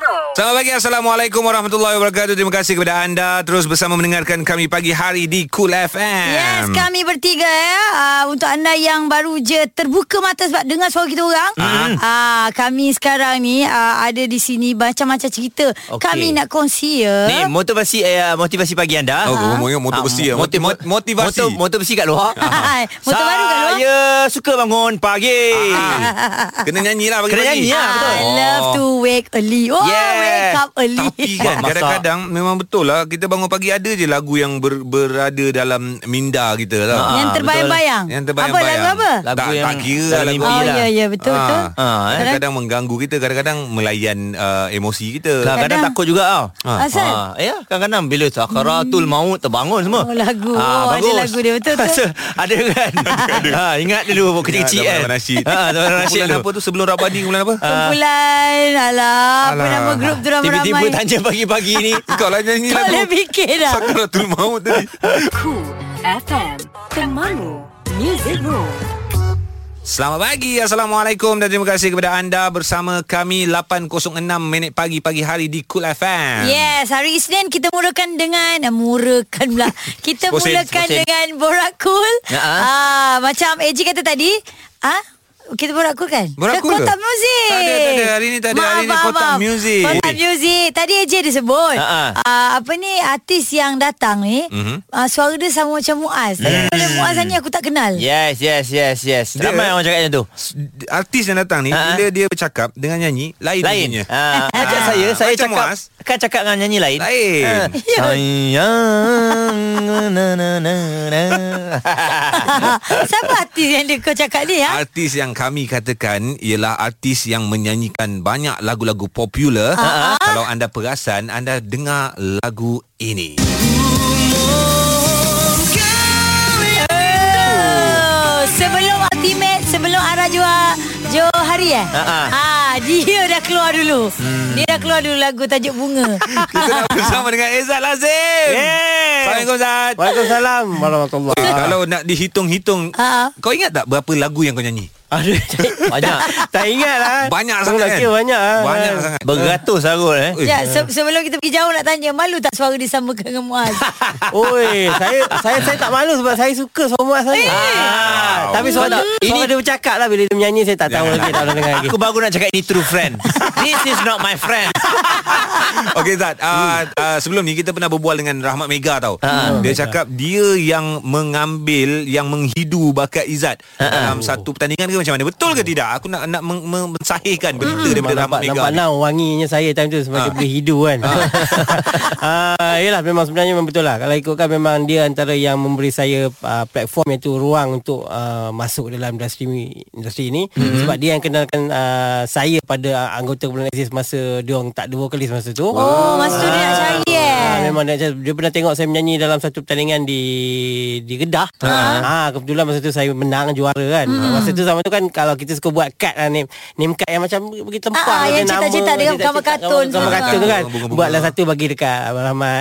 Selamat pagi Assalamualaikum warahmatullahi wabarakatuh Terima kasih kepada anda Terus bersama mendengarkan kami pagi hari di Cool FM Yes, kami bertiga ya. Uh, untuk anda yang baru je terbuka mata sebab dengar suara kita orang. Ah. Uh, kami sekarang ni uh, ada di sini macam-macam cerita. Okey. Kami nak kongsi ya. Ni motivasi uh, motivasi pagi anda. Oh, oh, motor besi ya. Moti- Mot- motivasi. Motor, motor besi kat luar. Ah, motor baru kat luar. Saya suka bangun pagi. Ah, Kena nyanyi lah Kena pagi-pagi nyanyi lah, betul. I love to wake early. Oh, Yeah. wake up early. Tapi kan kadang-kadang memang betul lah Kita bangun pagi ada je lagu yang ber, berada dalam minda kita tau Ah, yang terbayang-bayang. Yang Apa terbayang-bayang lagu apa? Lagu tak, yang tak kira dalam lagu Oh, lah. ya, ya, betul, Ah. betul. Ah, eh. Kadang-kadang mengganggu kita Kadang-kadang melayan uh, emosi kita Kadang-kadang Kadang- takut juga tau. Ah. Asal? Ah, ya, kadang-kadang bila sakaratul maut terbangun semua. Oh, lagu. Oh, ada lagu dia, betul, betul. So, ada kan? ha, ingat dulu kecil-kecil kan. zaman nasyid. Ha, zaman nasyid Bulan dulu. apa tu sebelum Rabadi Bulan apa? Kumpulan Alah Apa Alah. Nama grup tu ramai-ramai Tiba-tiba tanya pagi-pagi ni. Kau lah nyanyi Kau lagu dah fikir dah Sakaratul maut tadi Cool FM, temanmu, muzikmu. Selamat pagi Assalamualaikum Dan terima kasih kepada anda Bersama kami 8.06 minit pagi Pagi hari di Cool FM Yes, hari Isnin kita mulakan dengan eh, mulakan pula. Kita mulakan dengan borak cool. Ah. Ah, macam AJ kata tadi, ah kita borak cool kan? Borak Ke? Kotak Muzik. Tak ada, tak ada. Hari ni tak ada. Hari ni Kotak Muzik. Kotak Muzik. Tadi AJ dia sebut. Ah. Ah, apa ni artis yang datang ni, Mhm. ah, suara dia sama macam Muaz. Tapi pada Muaz ni aku tak kenal. Yes, yes, yes, yes. Dia- Ramai orang cakap macam tu. Artis yang datang ni Ha, Bila dia bercakap Dengan nyanyi Lain Lain. bunyinya. Ah, macam saya, saya Macam cakap Muaz. Kan cakap dengan nyanyi lain. Lain. Ah, Sayang na na na na. Siapa artis yang dia kau cakap ni ha? Artis yang kami katakan Ialah artis yang menyanyikan Banyak lagu-lagu popular Kalau anda perasan Anda dengar lagu ini Oh, sebelum ultimate sebelum arah Johar Johari eh. Ha, ha. Ah, dia keluar dulu. Hmm. Dia dah keluar dulu lagu tajuk bunga. Kita dah bersama dengan Ezat Lazim Yeah. Assalamualaikum Zat Waalaikumsalam warahmatullahi Eh, Kalau nak dihitung-hitung Ha. Kau ingat tak Berapa lagu yang kau nyanyi Aduh, Banyak. tak ingat lah. Banyak sangat kan? banyak lah. Banyak sangat Beratus eh. Eh, Ya, se- sebelum kita pergi jauh nak tanya, malu tak suara disamakan dengan Muaz? Oi, saya saya saya tak malu sebab saya suka suara Muaz saya. Ah, tapi suara, Ini- suara dia bercakap lah bila dia menyanyi saya tak tahu lagi tak dengar lagi. Aku baru nak cakap ini true friend. This is not my friend. Okey Zat uh, uh, Sebelum ni kita pernah berbual dengan Rahmat Mega tau Dia cakap dia yang mengambil Yang menghidu bakat Izzat Dalam satu pertandingan ke macam mana Betul ke tidak Aku nak nak mensahihkan berita daripada Memang Rahmat nampak, Mega nampak ni. now wanginya saya time tu Semacam Ah. boleh hidu kan ah, Yelah memang sebenarnya memang betul lah Kalau ikutkan memang dia antara yang memberi saya uh, Platform iaitu ruang untuk uh, Masuk dalam industri industri ini mm-hmm. Sebab dia yang kenalkan uh, saya pada anggota Bulan Exist Masa dia orang tak ada vokalis masa tu Oh, masa tu dia nak cari eh. Ah, memang dia, dia pernah tengok saya menyanyi dalam satu pertandingan di di Kedah. Ah, kebetulan masa tu saya menang juara kan. Hmm. Masa tu sama tu kan kalau kita suka buat kad lah name name kad yang macam bagi tempah Ah, ah, yang cetak-cetak dengan gambar kartun gambar, gambar semua. kartun tu kan. Buatlah satu bagi dekat Abang Rahmat.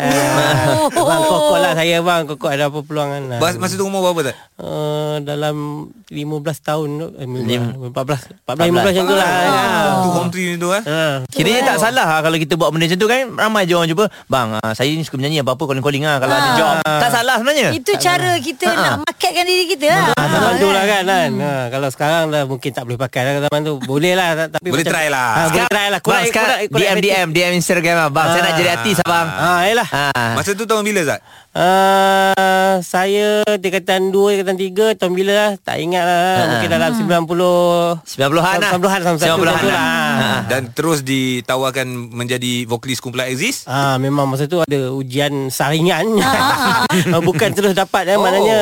Oh. bang kokok lah saya bang kokok ada apa peluang kan. Masa tu umur berapa tak Uh, dalam 15 tahun tu eh, Lim- 14 14 15 macam tu lah. Tu Ah. home train tu eh Ah. Kiranya tak salah lah kalau kita buat benda macam tu kan ramai je orang jumpa bang uh, saya ni suka menyanyi apa-apa calling-calling lah kalau ada job tak salah sebenarnya Itu cara kita nak marketkan diri kita lah. Ah, zaman tu lah kan, kan? Ha, kalau sekarang dah mungkin tak boleh pakai lah zaman tu. Boleh lah ta- tapi Boleh try lah. Ha, boleh try lah. bang sekarang DM DM DM Instagram lah bang saya nak jadi artis lah bang Ha, yalah. ha. Masa tu tahun bila Zat Uh, saya tingkatan 2, tingkatan 3 tahun bila lah tak ingat lah Ha. mungkin dalam 90 90-an lah 90-an sama satu 90-an macam tu lah. Ha. Dan terus ditawarkan Menjadi vokalis kumpulan Exist Ah memang masa tu ada ujian saringan. Ah, bukan terus dapat eh Oh. maknanya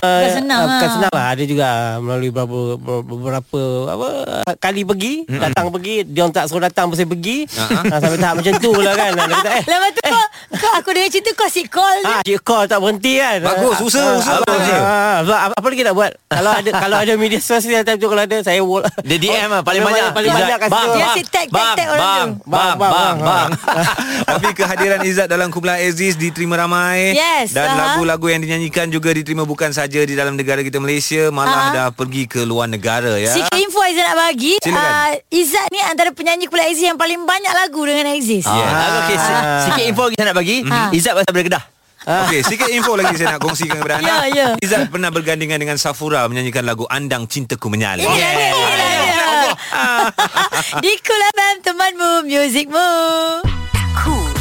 Bukan senang ah, bukan senang lah. Ada juga melalui beberapa beberapa apa kali pergi, datang pergi, dia orang tak suruh datang saya pergi. Ah, Ah, sampai tahap macam tu lah kan. Eh Lepas tu kau, kau aku dengar cerita kau si call je. Ah, dia call tak berhenti kan. Bagus, Ah, usaha, ah, usaha ah, ah, ah, apa, apa lagi nak buat? kalau ada kalau ada media sosial time tu kalau ada saya wall. Dia DM lah paling banyak paling banyak kasi bang. Dia bang, si tag, tag, bang, tag orang bang, tu. bang, bang, bang, bang. Tapi kehadiran Izzat dalam kumpulan Aziz diterima ramai Yes, dan lagu-lagu yang dinyanyikan juga diterima bukan saja di dalam negara kita Malaysia malah dah pergi ke luar negara ya. Sikit info Aizat nak bagi uh, Izzat ni antara penyanyi kumpulan Aziz Yang paling banyak lagu dengan Aziz Ah, Okey, si- sikit info lagi saya nak bagi. Izzat pasal berkedah. Okey, sikit info lagi saya nak kongsikan kepada anda. Ya, ya. Izzat pernah bergandingan dengan Safura menyanyikan lagu Andang Cintaku Menyala. Yeah. Yeah. Di Cool FM temanmu Musicmu Cool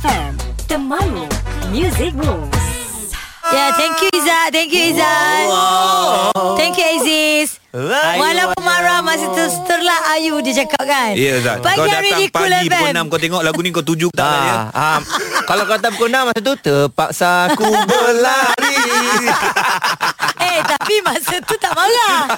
FM Temanmu Ya yeah, thank you Izzat. Thank you Izzat. Thank you Aziz. Walaupun marah Masih terus terlah ayu Dia cakap kan? Ya Zat Pagi Kau datang Cool pagi pukul FM 6 Kau tengok lagu ni kau tuju tak kan ya? Ah, ah, kalau kau tak pukul 6 masa tu terpaksa aku berlari. Eh tapi masa tu tak marah.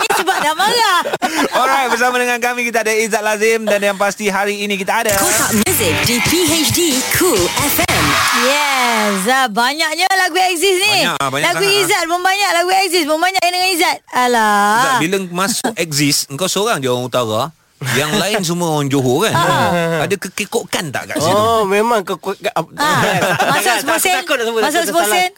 Ni sebab dah marah. Alright bersama dengan kami Kita ada Izzat Lazim Dan yang pasti hari ini kita ada Kotak Music di PHD Cool FM Yes. Ah, Banyaknya lagu Aziz ni. Banyak, banyak Lagu sangat, Izzat pun banyak Lagu Aziz pun banyak yang dengan Izzat. Izzat, Alah Bila masuk exist Engkau seorang je orang utara Yang lain semua orang Johor kan? Ada kekekokan tak kat situ? Oh memang ke ke Ah, masuk 10 sen. Masuk 10 sen.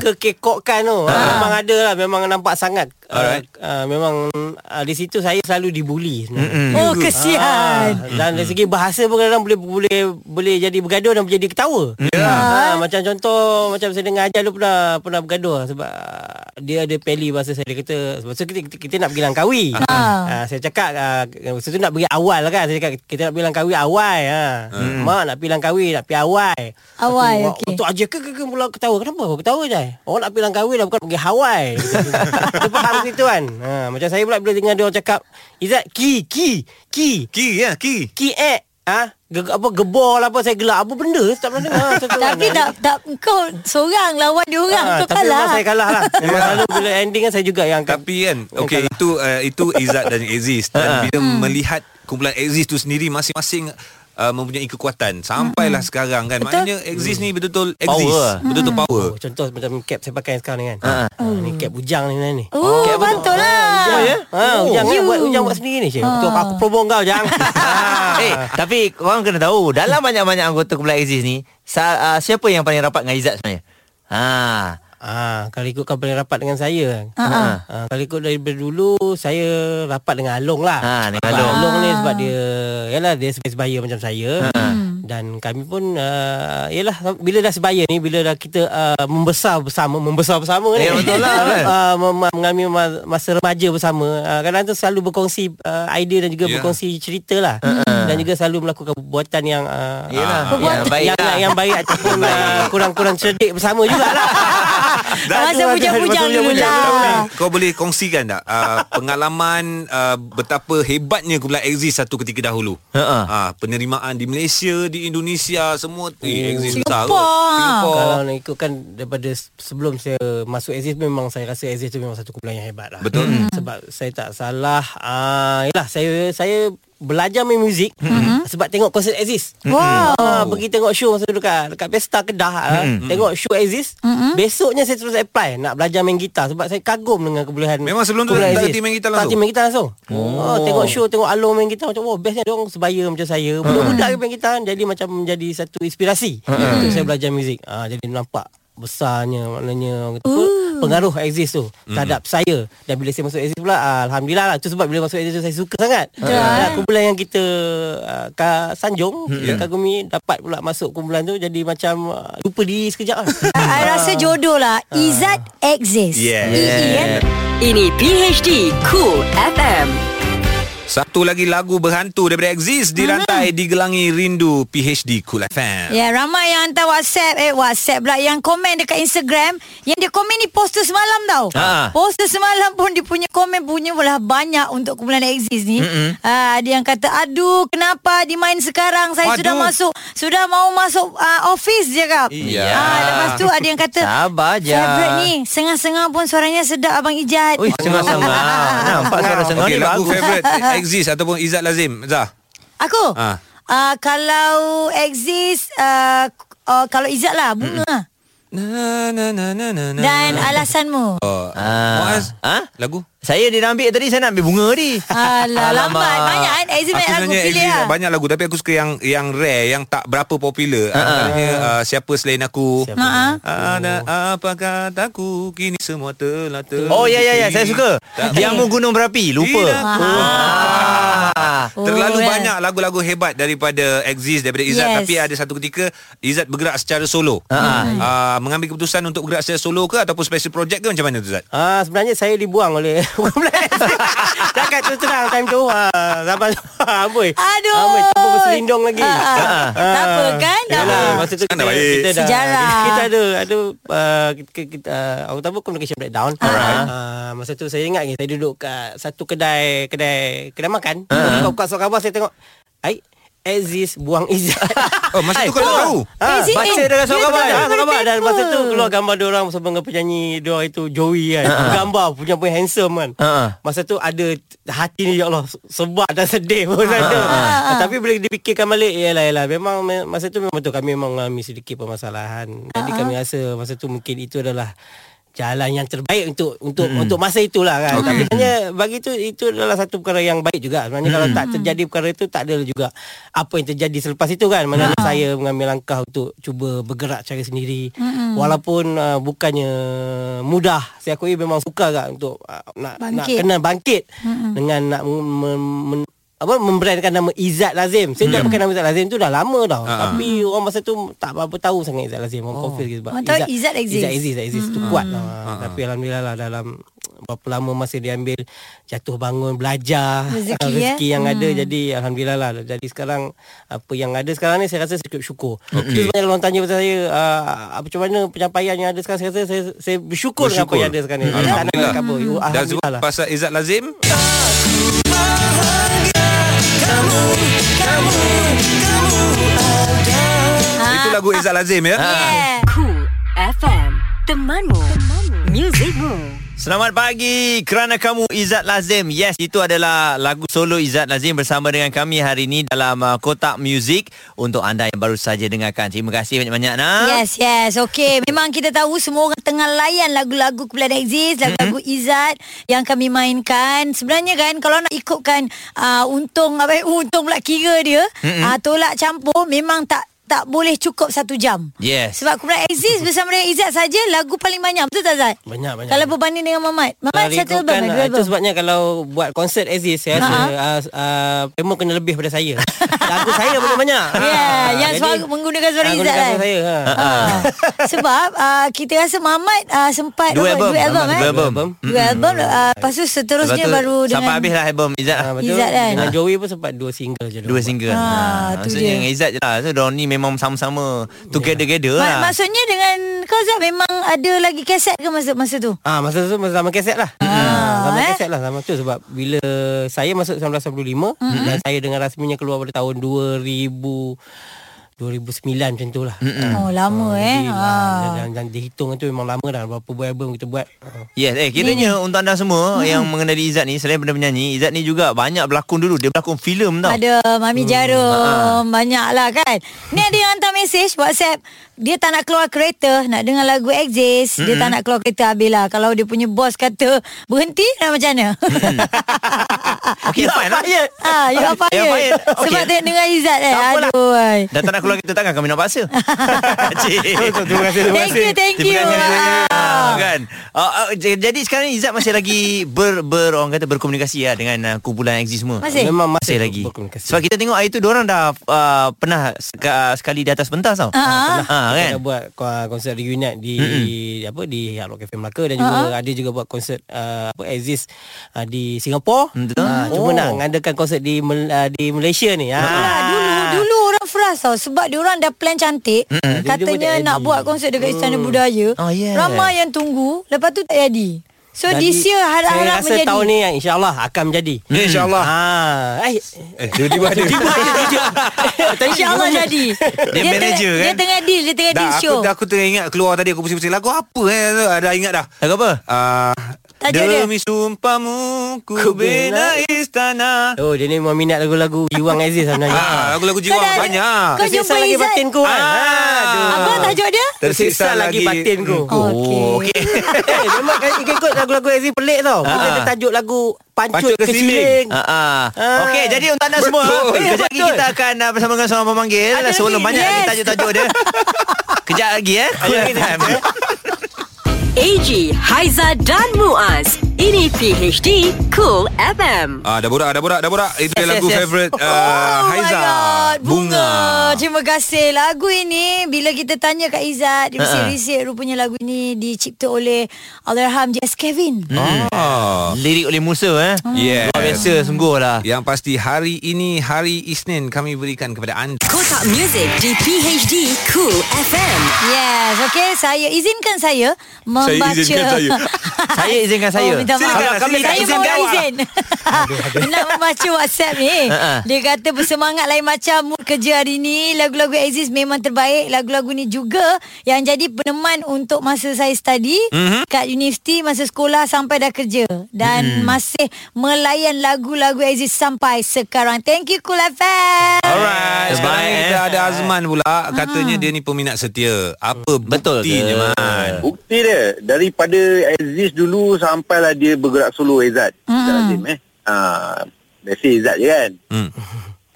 Kekekokan tu. Ah. Memang ada lah. Memang nampak sangat Alright. uh, Memang uh, Di situ saya selalu dibuli sebenarnya. Oh kesian Ah, dan dari segi bahasa pun kadang-kadang boleh boleh boleh jadi bergaduh dan jadi ketawa. Ya. Ha, macam contoh macam saya dengar Ajal dulu pernah pernah bergaduh sebab ah, dia ada peli bahasa saya dia kata sebab kita, kita, kita nak pergi Langkawi. Ha. saya cakap uh, masa tu nak pergi awal lah kan. Saya cakap kita nak pergi Langkawi awal ha. Hmm. Mak nak pergi Langkawi nak pergi awal. Awal, okey. Waktu Ajal ke, ke, ke pula ketawa. Kenapa kau ketawa je? Orang nak pergi Langkawi dah bukan pergi Hawaii. Dia faham situ kan. Ha, macam saya pula bila dengar dia orang cakap Izzat ki ki ki. Ki ya ki. Ki eh. Ah ge, apa gebor lah apa saya gelak. Apa benda? Tak pernah dengar satu Tapi tak tak kau seorang lawan dia orang Ah, kau tapi kalah. memang saya kalah lah. Memang. Selalu bila ending kan saya juga yang akan Tapi kan Okay itu uh, Itu Izzat dan Aziz. Dan bila melihat Kumpulan Aziz tu sendiri Masing-masing uh, Mempunyai kekuatan Sampailah sekarang kan Betul. Maknanya Aziz ni betul-betul Power. Exist Betul-betul power Oh, contoh macam cap saya pakai sekarang ni kan. Ha. Ha. Ni cap bujang ni ni. Oh, Cap betul. betul lah. Ha, ya? Ha, Oh. ujang kan You. buat ujang buat sendiri ni Syed. Betul aku promo kau jang. eh, tapi korang kena tahu dalam banyak-banyak anggota kumpulan Aziz ni, sa, uh, siapa yang paling rapat dengan Izzat sebenarnya? Ha. Ah, kalau ikutkan paling rapat dengan saya. Ha, ha. Ah, kalau ikut dari dulu saya rapat dengan Along lah. Ha, dengan Along. Along ni sebab dia yalah dia sebaya macam saya. Dan kami pun uh, yalah bila dah sebaya ni bila dah kita uh, membesar bersama membesar bersama ni. Ya, betul lah, kan? uh, mengalami ma- masa remaja bersama. Uh, kadang tu selalu berkongsi uh, idea dan juga Ya. berkongsi cerita lah. Dan juga selalu melakukan perbuatan yang uh, Yelah, Ah, yang baik yang, lah. yang baik ataupun uh, kurang-kurang cerdik bersama jugalah. Masa bujang-bujang dulu lah. Tapi kau boleh kongsikan tak uh, pengalaman uh, betapa hebatnya kumpulan Exist satu ketika dahulu. Ha-ha. Uh, penerimaan di Malaysia, di Indonesia semua eh, Exist besar. Singapore, kot. ha. Singapore. Kalau nak ikutkan daripada se- sebelum saya masuk Aziz memang saya rasa Aziz tu memang satu kumpulan yang hebat lah. Betul. Hmm. Sebab saya tak salah ah yalah saya saya belajar main muzik mm-hmm. sebab tengok konsert Aziz. Wow. Ah, pergi tengok show masa tu dekat dekat Pesta Kedah ah, tengok show Aziz. Mm-hmm. Besoknya saya terus apply nak belajar main gitar sebab saya kagum dengan kebolehan. Memang sebelum tu tak Aziz. reti main gitar Tak langsung? reti main gitar langsung. Oh. tengok show tengok Along main gitar macam wah bestnya dia orang sebaya macam saya. Budak-budak mm. main gitar jadi macam menjadi satu inspirasi untuk saya belajar muzik. Ah jadi nampak besarnya maknanya orang kata apa, pengaruh Aziz tu terhadap saya. Dan bila saya masuk Aziz pula ah, alhamdulillah lah. Tu sebab bila masuk Aziz tu saya suka sangat. Dan kumpulan yang kita uh, ka, sanjung kita kagumi dapat pula masuk kumpulan tu. Jadi macam uh, lupa diri sekejap lah. I rasa jodoh lah. Izzat exist. Yeah. EE kan Ini PHD Cool FM Satu lagi lagu berhantu daripada Exist dirantai di Gelangi Rindu PHD Cool FM. Ya ramai yang hantar WhatsApp Eh WhatsApp pula Yang komen dekat Instagram Yang dia komen ni poster semalam tau Ha. Poster semalam pun Dia punya komen punya Belah banyak Untuk kumpulan Exist ni uh, Ada yang kata Aduh kenapa dimain sekarang Saya Aduh. sudah masuk Sudah mau masuk uh, Office je kap Iya. Ah, Lepas tu ada yang kata Sabar je. Favorite ni Sengah-sengah pun suaranya sedap Abang Ijat Ui, sengah-sengah. Nampak suara sengah Okey, ni lagu bagus. favorite Exist ataupun Izzat Lazim. Zah. Aku Ah. uh, Kalau Exist uh, uh, Kalau Izzat lah Bunga Na na na na na na. Dan alasanmu Oh, Ah. Muaz. Ah? Lagu? Saya dia nak ambil tadi Saya nak ambil bunga tadi Alah, lambat. Banyak kan? Aku banyak lagu sebenarnya pilih lah. banyak lagu tapi aku suka yang yang rare yang tak berapa popular. Uh, Antaranya uh, siapa selain aku? Siapa? Ha-ha. Ada apa kataku kini semua telah ter. Oh ya ya ya Saya suka Jamu gunung berapi Lupa Ah. Terlalu Oh, banyak lagu-lagu hebat daripada Exist daripada Izzat Yes. tapi ada satu ketika Izzat bergerak secara solo. Uh, mengambil keputusan untuk bergerak secara solo ke ataupun special project ke macam mana tu Izzat? Ah sebenarnya saya dibuang oleh Cakap tu terang time tu. Ah sampai amboi. Aduh. Amboi tanpa berselindung lagi. Ah, ah. Tak apa kan? Tak Yalah, apa. masa tu Kan kita, dah kita dah Sejarah. Kita, ada ada uh, kita, kita uh, orang tahu communication breakdown. Alright. Uh, masa tu saya ingat lagi saya duduk kat satu kedai kedai kedai makan. Uh-huh. Buka surat khabar saya tengok ai Aziz buang Izzat. Oh masa tu kau tak tahu. Ah, Aziz, baca eh, dia surat khabar. ada khabar dan masa tu keluar gambar dia orang bersama dengan penyanyi dia orang itu Joey kan. Gambar punya pun handsome kan. Ha. Masa tu ada hati ni ya Allah sebab dan sedih pun ada. Ah, Tapi bila dipikirkan balik yalah yalah memang me- masa tu memang betul kami memang mengalami sedikit permasalahan. Jadi kami rasa masa tu mungkin itu adalah jalan yang terbaik untuk untuk untuk masa itulah kan. Tapi sebenarnya bagi itu itu adalah satu perkara yang baik juga. Sebenarnya kalau tak terjadi perkara itu tak ada juga apa yang terjadi selepas itu kan. Mana saya mengambil langkah untuk cuba bergerak cara sendiri. Walaupun uh, bukannya mudah. Saya akui memang suka kan untuk uh, nak nak Bangkit. kena bangkit dengan nak men, men, apa membrandkan nama Izzat Lazim. Saya tak pakai nama Izzat Lazim tu dah lama dah. Tapi orang masa tu tak apa-apa tahu sangat Izzat Lazim. Orang confuse sebab Orang tahu Izzat exist. Izzat exist, Izzat exist tu kuat lah. Tapi alhamdulillah lah dalam berapa lama masa dia ambil jatuh bangun belajar Rezeki, uh, rezeki eh? yang ada jadi alhamdulillah lah jadi sekarang apa yang ada sekarang ni saya rasa cukup syukur. Okay. Sebenarnya kalau orang tanya pasal saya uh, apa macam mana penyampaian yang ada sekarang saya rasa saya, saya bersyukur, dengan apa Bersyukur. yang ada sekarang ni. Saya tak nak Alhamdulillah. cakap apa. Dan sebab Alhamdulillah pasal Izzat Lazim Itu lagu Izzat Lazim ya? Yeah. Cool FM Temanmu, Temanmu. Musicmu Selamat pagi kerana kamu Izzat Lazim. Yes, itu adalah lagu solo Izzat Lazim bersama dengan kami hari ini dalam uh, Kotak Music untuk anda yang baru saja dengarkan. Terima kasih banyak-banyak nak. Yes, yes. Okay. Memang kita tahu semua orang tengah layan lagu-lagu Kumpulan Exist, lagu-lagu Mm-hmm. Izzat yang kami mainkan. Sebenarnya kan kalau nak ikutkan uh, untung apa untung pula kira dia, Mm-hmm. uh, tolak campur memang tak tak boleh cukup satu jam. Yes. Sebab Kumpulan Exist bersama dengan Izzat saja lagu paling banyak. Betul tak Zat? Banyak, banyak. Kalau berbanding dengan Mamat. Mamat Kalau satu album, dua album. Itu sebabnya kalau buat konsert Aziz saya rasa Ha. uh, uh, Pemo kena lebih pada saya. Lagu saya paling banyak. Ya, Ah, yang jadi, suara menggunakan suara ah, Izzat kan. suara saya. Ha. Ah. Sebab uh, kita rasa Mamat uh, sempat Dua album. dua album Dua eh. album. Dua album uh, Lepas tu seterusnya Lepas tu, baru dengan Sampai habis lah album Izzat. Betul. Izzat kan? Dengan Joey pun sempat dua single je. Dua single. Ah, tu Maksudnya dengan Izzat je lah. So, ni memang sama-sama together-together Ma- lah. Maksudnya dengan kau Zat memang ada lagi kaset ke masa masa tu? Ah masa tu masa zaman kaset lah. Ah, zaman eh. kaset lah zaman tu sebab bila saya masuk 1995 mm-hmm. dan saya dengar rasminya keluar pada tahun 2000 2009 macam tu lah. Oh lama eh. Jadi, Ha. ah, dan, dan, dan dihitung itu memang lama dah berapa buah album kita buat. Yes, eh kiranya untuk anda semua hmm. yang mengenali Izzat ni selain daripada penyanyi, Izzat ni juga banyak berlakon dulu. Dia berlakon filem tau. Ada Mami Jarum Banyak lah kan Ni ada yang hantar mesej WhatsApp Dia tak nak keluar kereta Nak dengar lagu Exist Dia tak nak keluar kereta Habis lah Kalau dia punya bos kata Berhenti Nak macam mana Okey, fine lah. Ah, you are fired. Fired. Okey. Sebab dia dengar Izzat eh. Tak apalah. Aduh. ai. Dah tak nak keluar kita takkan kami nak paksa. Terima kasih, terima Thank you, thank you. Kasih. Ah. Ah, kan. Uh, uh, jadi sekarang ni Izzat masih lagi ber, ber orang kata berkomunikasi lah dengan uh, kumpulan Exis semua. Masih? Memang Masih masih, lagi. Sebab kita tengok hari tu orang dah uh, pernah seka, sekali di atas pentas tau. Ah. Ha, Kita kan. dah buat konsert reunion di mm-hmm. apa di Hard Rock Cafe Melaka dan juga Ah. ada juga buat konsert uh, apa Exist uh, di Singapura. Betul. Uh, cuma Oh. nak mengadakan konsert di uh, di Malaysia ni. Itulah, Ah. dulu dulu orang frust tau sebab dia orang dah plan cantik Dia katanya nak buat konsert dekat Istana Budaya Oh, yeah. ramai yang tunggu lepas tu tak jadi so Jadi, this year Saya harap-harap rasa menjadi? tahun ni yang insyaAllah akan menjadi. InsyaAllah. Ah, eh, Eh tiba-tiba ada. InsyaAllah jadi. Dia manager, tengah, Dia kan? tengah deal Dia tengah deal show. aku, aku tengah ingat keluar tadi Aku pusing-pusing. Lagu apa eh? Dah ingat dah? Lagu apa? uh, Tajuk dia. Demi sumpahmu Ku bina istana Oh dia ni memang minat lagu-lagu Jiwang Aziz sebenarnya Ah, lagu-lagu jiwa Kau banyak. Kau Tersiksa jumpa lagi Izzat? batinku kan Ah. Apa tajuk dia? Tersiksa lagi batinku Oh, okey. Eh, memang kan ikut lagu-lagu Aziz pelik tau. Ah. ada tajuk lagu Pancut, Pancut ke Siling. Siling. Ah, ah. Ah. Okey, jadi untuk anda semua, kejap lagi kita akan uh, bersama dengan seorang pemanggil Ada sebelum lagi, banyak lagi yes. tajuk-tajuk dia. kejap lagi eh. Cool FM. AG, Haiza dan Muaz. Ini PHD Cool FM. Ah, dah borak, dah borak, dah borak. Itu Yes, lagu yes, yes. favorite uh, oh Haiza. God Bunga. Terima kasih Lagu ini Bila kita tanya Kak Izzat Dia Ha-ha. risik-risik Rupanya lagu ini Dicipta oleh Allahyarham J.S. Kevin Ah. Lirik oleh Musa eh. Yes. Luar biasa sungguh lah. Yang pasti hari ini hari Isnin kami berikan kepada anda. Kotak Music di PHD Cool FM. Yes Okay Saya izinkan saya Membaca izinkan saya. Saya izinkan saya. Oh, minta maaf. Silakan, Kami silakan, saya mau izin. Nak membaca WhatsApp ni. Dia kata bersemangat lain macam mood kerja hari ni. Lagu-lagu Aziz memang terbaik. Lagu-lagu ni juga yang jadi peneman untuk masa saya study Mhm. kat universiti masa sekolah sampai dah kerja dan masih melayan lagu-lagu Aziz sampai sekarang. Thank you Cool FM. Alright, sekarang ni kita ada Azman pula katanya dia ni peminat setia. Apa Betul buktinya ke? man? Bukti dia daripada Aziz dulu dia bergerak solo Izzat. Hmm. Izzat Azim eh. Ha, biasa Izzat je kan. Hmm.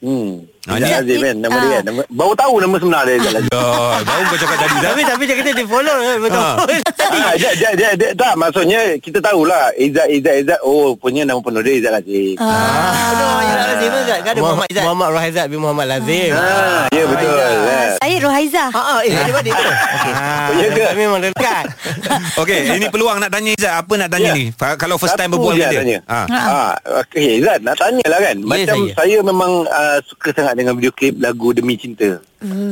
Hmm. Ah, dia- Azim kan nama dia ah. kan. Nama, baru tahu nama sebenar dia Azim. Oh, baru kau cakap tadi. Tapi tapi dia kata dia follow eh, betul. Ah. Ah, dia, dia, dia, dia, tak maksudnya kita tahulah Izzat Izzat Izzat oh punya nama penuh dia Izzat Azim. Ah. Izzat Lazim Izzat. Kan ada Muhammad Izzat. Muhammad Rohaizat bin Muhammad Lazim. Ah, ya betul. Eh. Saya Rohaiza. Ha ah, eh tu. Ah, Ya ke? Memang dekat. Okey, ini peluang nak tanya Izzat. Apa nak tanya Ya. ni? Kalau first time berbual dengan dia. tanya. Ha. Ah, okey Izzat nak tanyalah kan. Ya, Macam saya. memang suka sangat dengan video klip lagu Demi Cinta.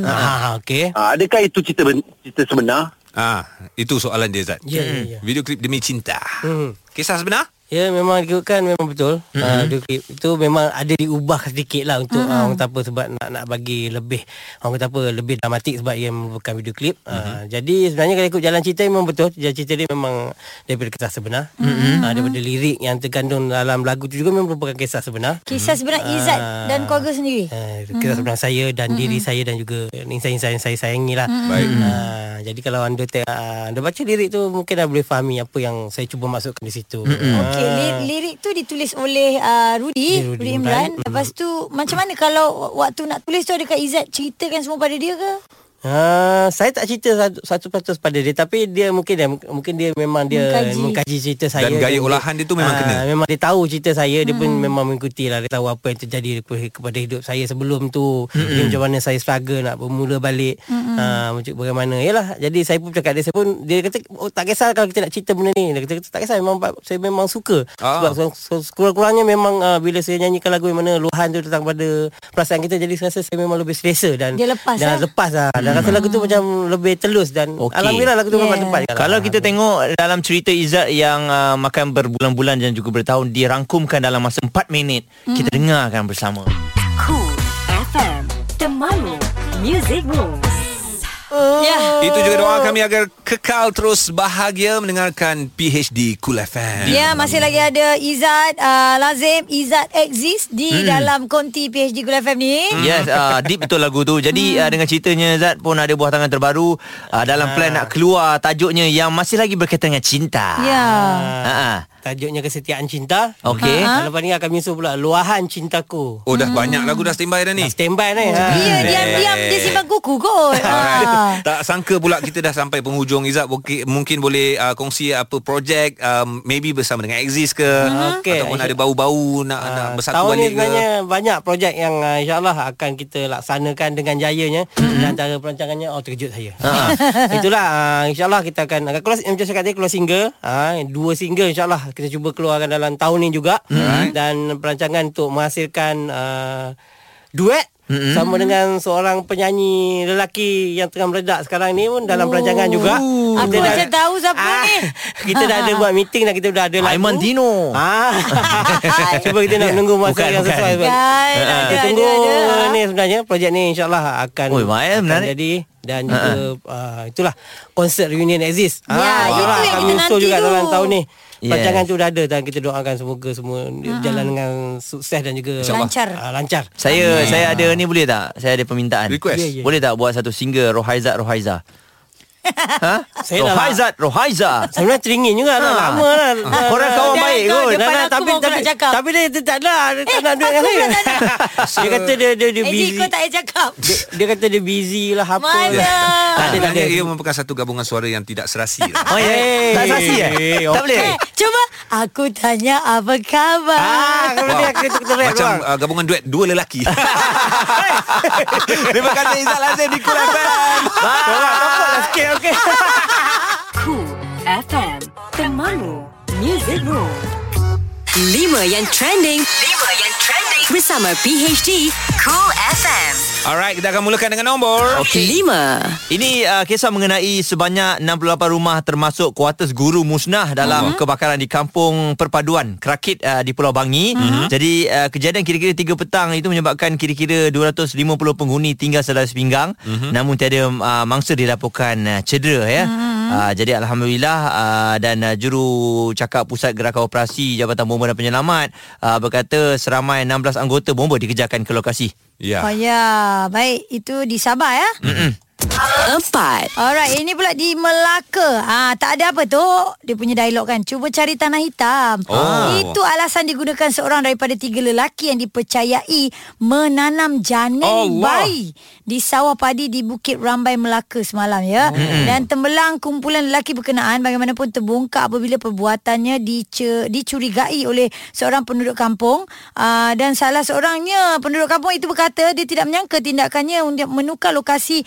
Ah, okey. Ah, adakah itu cerita ben- cerita sebenar? Ah, itu soalan dia Izzat. Ya, ya, ya. Video klip demi cinta. Hmm. Kisah sebenar? Ya memang ikutkan memang betul. Mm-hmm. Uh, itu memang ada diubah sedikit lah untuk mm-hmm. uh, orang kata apa sebab nak nak bagi lebih orang kata apa lebih dramatik sebab ia merupakan video klip. Mm-hmm. Uh, jadi sebenarnya kalau ikut jalan cerita memang betul. Jalan cerita dia memang daripada kisah sebenar. Mm-hmm. Uh, daripada lirik yang terkandung dalam lagu tu juga memang merupakan kisah sebenar. Kisah sebenar Izzat Ah. dan keluarga sendiri. Uh, kisah sebenar saya dan mm-hmm. diri saya dan juga insan-insan yang saya sayangi lah. Mhm. Baik. Uh, jadi kalau anda te- uh, anda baca lirik tu mungkin anda boleh fahami apa yang saya cuba masukkan di situ. Mhm. Li- lirik tu ditulis oleh uh, Rudi, Ya, Rudi, Rudi Imran. Imran. Lepas tu macam mana kalau waktu nak tulis tu ada Kak Izzat ceritakan semua pada dia ke? Uh, saya tak cerita satu, satu peratus pada dia tapi dia mungkin dia mungkin dia memang dia Mengkaji. mengkaji, cerita saya. Dan gaya olahan dia tu memang Ah, kena. memang dia tahu cerita saya dia pun memang mengikuti lah. Dia tahu apa yang terjadi kepada- hidup saya sebelum tu. Dia macam mana saya struggle nak bermula balik. Uh, macam bagaimana. Yalah jadi saya pun cakap dia saya pun dia kata oh, tak kisah kalau kita nak cerita benda ni. Dia kata tak kisah memang saya memang suka. Ah. sebab so, so, kurang-kurangnya memang uh, bila saya nyanyikan lagu yang mana luahan tu tentang pada perasaan kita jadi saya rasa saya memang lebih selesa dan Dia lepas, dan eh? lepas lah. Dan rasa lagu tu macam lebih telus dan Okey. alhamdulillah lagu tu memang Yeah. tepat Kalau kita tengok dalam cerita Izzat yang uh, makan berbulan-bulan dan juga bertahun dirangkumkan dalam masa 4 minit, kita dengarkan bersama. Cool FM. Temanmu. Music Rules. Ya. Itu juga doa kami agar kekal terus bahagia mendengarkan PHD Cool FM. Ya, masih lagi ada Izzat uh, Lazim, Izzat exist di Hmm. dalam konti PHD Gul FM ni. Yes, uh, deep betul lagu tu. Jadi uh, dengan ceritanya Zat pun ada buah tangan terbaru uh, dalam plan nak keluar tajuknya yang masih lagi berkaitan dengan cinta. Ya. Ha ah. Tajuknya kesetiaan cinta Okey. ha? lepas ni akan menyusul pula luahan cintaku Oh dah banyak lagu dah standby dah ni. Dah standby ni ha. Dia diam-diam dia simpan kuku kot. Ah. Tak sangka pula kita dah sampai penghujung Izzat mungkin, mungkin boleh uh, kongsi apa projek um, maybe bersama dengan Exist ke Okey. ataupun ada bau-bau nak, Ah, nak bersatu tahun ni balik ke. sebenarnya banyak projek yang uh, insyaAllah akan kita laksanakan dengan jayanya mm-hmm. dan antara perancangannya oh terkejut saya Ah. itulah uh, insyaAllah kita akan keluar macam saya kata keluar single uh, dua single insyaAllah kita cuba keluarkan dalam tahun ni juga mm-hmm. dan perancangan untuk menghasilkan uh, duet mm-hmm. sama dengan seorang penyanyi lelaki yang tengah meledak sekarang ni pun dalam perancangan juga Aku Kita dah- macam tahu siapa Ah, ni. kita dah ada buat meeting dan kita dah ada lagu Aiman Tino. Ah. Cuba kita nak menunggu masa Bukan, yang bukan. sesuai. Kan, ada, Kita ada, tunggu ada. ni sebenarnya projek ni insyaallah akan Oi, baik, akan menarik. jadi dan juga uh, itulah konsert reunion exist. Ya, itu itulah yang kita nanti juga tu. dalam tahun ni. Yes. Rancangan tu dah ada dan kita doakan semoga semua berjalan dengan sukses dan juga Lancar. uh, lancar. Saya saya ada ni boleh tak? Saya ada permintaan. Request. Ya, ya. Boleh tak buat satu single Rohaizat Rohaiza? Ha? Saya Rohaizat Rohaiza. Sebenarnya teringin juga dah Ha. lama lah. Korang dah- kawan Dah baik kot. dah, aku tapi tapi nak cakap. tapi dia, dia tak nak dia tak Eh, nak duit dengan saya. pula tak Dia kata dia dia, dia Eh, busy. kau tak payah cakap. Dia, dia kata dia busy lah apa. Mana? Tak ada tak ada. ia merupakan satu gabungan suara yang tidak serasi lah. Oh ya. Hey. Tak saksi eh? Hey, Tak boleh. Eh, cuba aku tanya apa khabar. Ah, kalau dia Macam uh, gabungan duet dua lelaki. Terima kasih Izzat Lazim di Kul FM. Tolak topok lah sikit okey. Cool FM Temanmu. Music Room. 5 yang trending. 5 yang trending. Bersama PHD Cool FM Alright, kita akan mulakan dengan nombor. okay. 5 Ini uh, kisah mengenai sebanyak 68 rumah termasuk kuartus guru musnah dalam uh-huh. kebakaran di kampung perpaduan Kerakit uh, di Pulau Bangi. Uh-huh. Jadi uh, kejadian kira-kira 3 petang itu menyebabkan kira-kira 250 penghuni tinggal selai sepinggang uh-huh. namun tiada uh, mangsa dilaporkan uh, cedera ya. Uh-huh. Uh, jadi alhamdulillah uh, dan uh, juru cakap pusat gerakan operasi Jabatan Bomba dan Penyelamat uh, berkata seramai 16 anggota bomba dikejarkan ke lokasi. Ya. Oh ya, baik. Itu di Sabah ya. Mm-mm. 4 Alright, ini pula di Melaka. Ah, tak ada apa tu. Dia punya dialog kan. Cuba cari tanah hitam. Oh. Itu alasan digunakan seorang daripada tiga lelaki yang dipercayai menanam janin Allah. bayi di sawah padi di Bukit Rambai Melaka semalam ya. Dan tembelang kumpulan lelaki berkenaan bagaimanapun terbongkar apabila perbuatannya dice, dicurigai oleh seorang penduduk kampung. Ah, dan salah seorangnya penduduk kampung itu berkata dia tidak menyangka tindakannya untuk menukar lokasi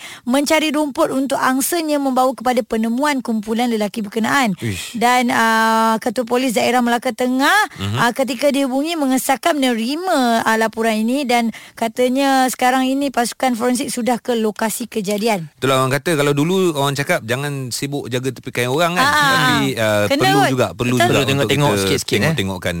mencari rumput untuk angsanya membawa kepada penemuan kumpulan lelaki berkenaan. Ish. Dan uh, Ketua Polis Daerah Melaka Tengah uh-huh. uh, ketika dihubungi mengesahkan menerima uh, laporan ini dan katanya sekarang ini pasukan forensik sudah ke lokasi kejadian. Itulah orang kata kalau dulu orang cakap jangan sibuk jaga tepi kain orang kan. Ah, Tapi uh, Kena perlu kot. juga perlu Betul. juga tengok-tengok sikit-sikit, eh. Tengok-tengokkan.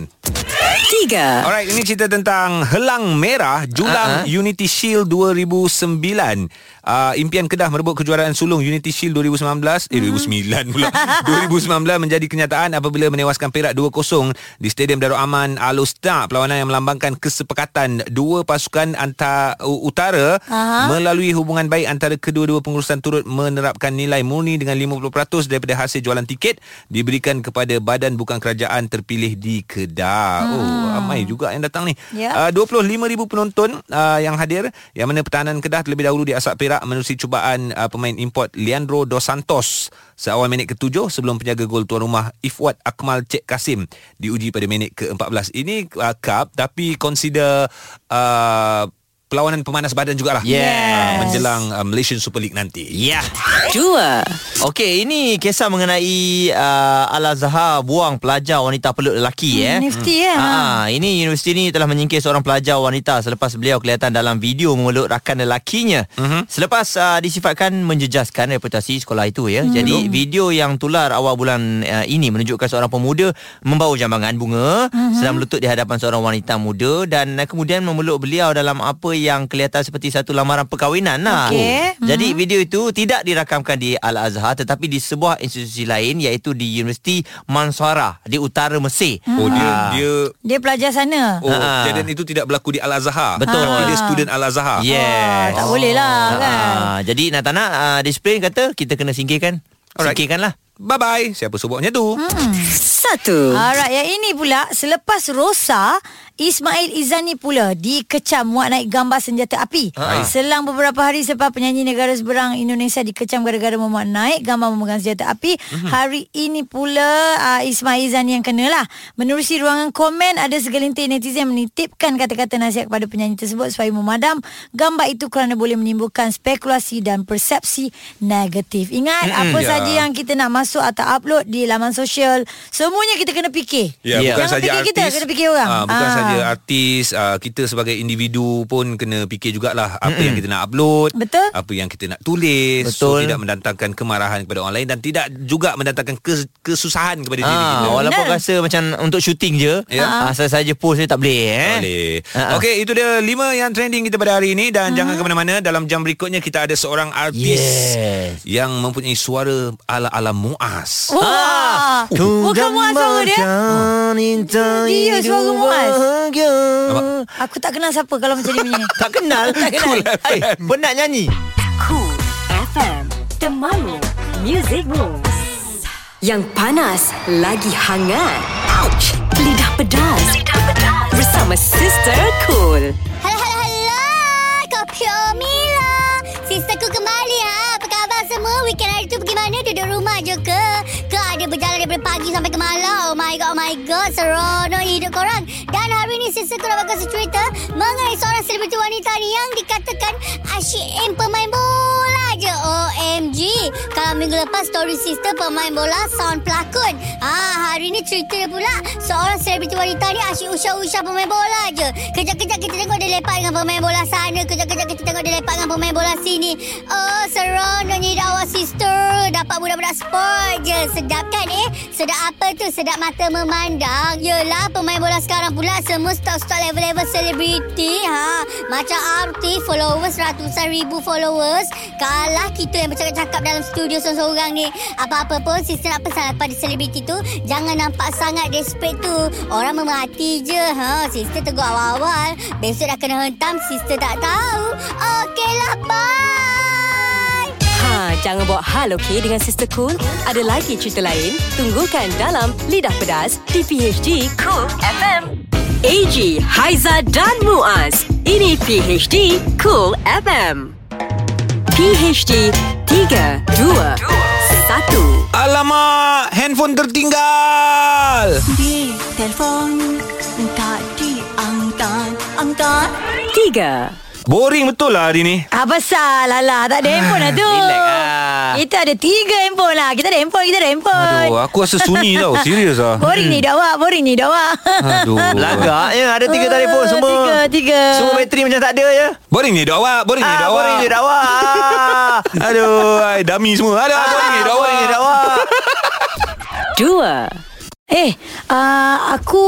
3 Alright, ini cerita tentang Helang Merah Julang Uh-uh. Unity Shield 2009. Uh, impian Kedah merebut kejuaraan sulung Unity Shield 2019 eh 2009 pula 2019 menjadi kenyataan apabila menewaskan Perak 2-0 di Stadium Darul Aman Alustar perlawanan yang melambangkan kesepakatan dua pasukan antara utara Aha. melalui hubungan baik antara kedua-dua pengurusan turut menerapkan nilai murni dengan 50% daripada hasil jualan tiket diberikan kepada badan bukan kerajaan terpilih di Kedah. Hmm. Oh, ramai juga yang datang ni. Ya. Uh, 25,000 penonton uh, yang hadir yang mana pertahanan Kedah terlebih dahulu di Asap Perak menerusi cubaan uh, pemain import Leandro Dos Santos seawal minit ke-7 sebelum penjaga gol tuan rumah Ifwat Akmal Cik Kasim diuji pada minit ke-14. Ini uh, cup tapi consider uh, perlawanan pemanas badan jugalah. Yes. Uh, menjelang uh, Malaysian Super League nanti. Ya. Yeah. 2 Okey, ini kisah mengenai uh, Al-Azhar buang pelajar wanita peluk lelaki eh. Nifty ya. Ah, ini universiti ni telah menyingkir seorang pelajar wanita selepas beliau kelihatan dalam video memeluk rakan lelakinya. Uh-huh. Selepas uh, disifatkan menjejaskan reputasi sekolah itu ya. Jadi video yang tular awal bulan uh, ini menunjukkan seorang pemuda membawa jambangan bunga uh-huh. sedang melutut di hadapan seorang wanita muda dan uh, kemudian memeluk beliau dalam apa yang kelihatan seperti satu lamaran perkahwinan lah. Okey. Jadi video itu tidak dirakamkan di Al-Azhar tetapi di sebuah institusi lain iaitu di Universiti Mansara di utara Mesir. Oh dia Ah. dia Dia pelajar sana. Oh, Ah. kejadian itu tidak berlaku di Al-Azhar. Betul. Tapi dia student Al-Azhar. Yes. tak boleh lah kan. Ah, jadi nak tak nak uh, disiplin kata kita kena singkirkan. Alright. Singkirkan lah. Bye-bye. Siapa suruh buat macam tu? Hmm. 1 Alright, yang ini pula selepas Rosa, Ismail Izani pula dikecam muat naik gambar senjata api. Ha. Selang beberapa hari selepas penyanyi negara seberang Indonesia dikecam gara-gara memuat naik gambar memegang senjata api, Mhm. hari ini pula uh, Ismail Izani yang kena lah. Menerusi ruangan komen ada segelintir netizen yang menitipkan kata-kata nasihat kepada penyanyi tersebut supaya memadam gambar itu kerana boleh menimbulkan spekulasi dan persepsi negatif. Ingat apa ya. saja yang kita nak masuk atau upload di laman sosial semua semuanya kita kena fikir. Ya, Ya. bukan Jangan saja fikir artis. kita, kena fikir orang. Ah, bukan Ah. saja artis, ah, kita sebagai individu pun kena fikir jugalah apa yang kita nak upload, Betul. apa yang kita nak tulis, so Betul. tidak mendatangkan kemarahan kepada orang lain dan tidak juga mendatangkan kes, kesusahan kepada diri Ah, kita. walaupun Benar. rasa macam untuk syuting je, Ya. ah, asal saja post je tak boleh eh. Boleh. Okey, itu dia lima yang trending kita pada hari ini dan jangan ke mana-mana dalam jam berikutnya kita ada seorang artis Yes. yang mempunyai suara ala-ala Muaz. Wah. Bukan suara dia. Dia suara Muaz. Aku tak kenal siapa kalau macam dia punya. Tak kenal. Tak kenal. Eh, penat nyanyi. Cool FM Temanmu Music Moves Yang panas Lagi hangat Ouch Lidah pedas Lidah pedas Bersama Sister Cool Halo, halo, halo. Kopio Mila. Sisterku kembali ha. Apa semua? Weekend hari tu pergi mana? Duduk rumah je ke? Ke ada berjalan daripada pagi sampai ke malam? Oh my god, oh my god. Seronok hidup korang. Dan hari ni sisterku nak bakal cerita mengenai seorang selebriti wanita ni yang dikatakan asyik aim pemain bola je. OMG. Kalau minggu lepas story sister pemain bola sound pelakon. Ah, hari ni cerita pula seorang selebriti wanita ni asyik usah-usah pemain bola je. Kejap-kejap kita tengok dia lepak dengan pemain bola sana, kejap-kejap kita tengok dia lepak dengan pemain bola sini. Oh, seronoknya dakwah sister. Dapat budak-budak sport je. Sedap kan eh? Sedap apa tu? Sedap mata memandang. Yelah, pemain bola sekarang pula semua stok-stok level-level selebriti. Ha, macam artis followers ratusan ribu followers. Kalah kita yang bercakap-cakap dalam studio seorang-seorang ni. Apa-apa pun sister nak pesan pada selebriti tu jangan nampak sangat desperate tu. Orang memerhati je. Ha, sister tegur awal-awal. Besok dah kena hentam, sister tak tahu. Okeylah, bye. Ha, jangan bawa hal okey dengan Sister Cool. Ada lagi cerita lain? Tunggukan dalam Lidah Pedas di PHD Cool FM. AG, Haiza dan Muaz. Ini PHD Cool FM. PHD 3, 2, 1. Alamak, handphone tertinggal. Di telefon tak diangkat, angkat. 3. Boring betul lah hari ni. Ah pasal Alah tak ada handphone lah tu Relax lah. Kita ada tiga handphone lah Kita ada handphone Kita ada handphone Aduh, aku rasa sunyi tau. Serius lah. Boring ni dah awak Boring ni dah awak Aduh. Lagak ya ada tiga telefon semua. Tiga Tiga Semua bateri macam tak ada je. Boring ni dakwah. Boring ni Ah, dakwah. boring je dakwah. Aduh, ai, dummy semua. Aduh, boring ni dakwah. Boring je dakwah. 2. Eh uh, Aku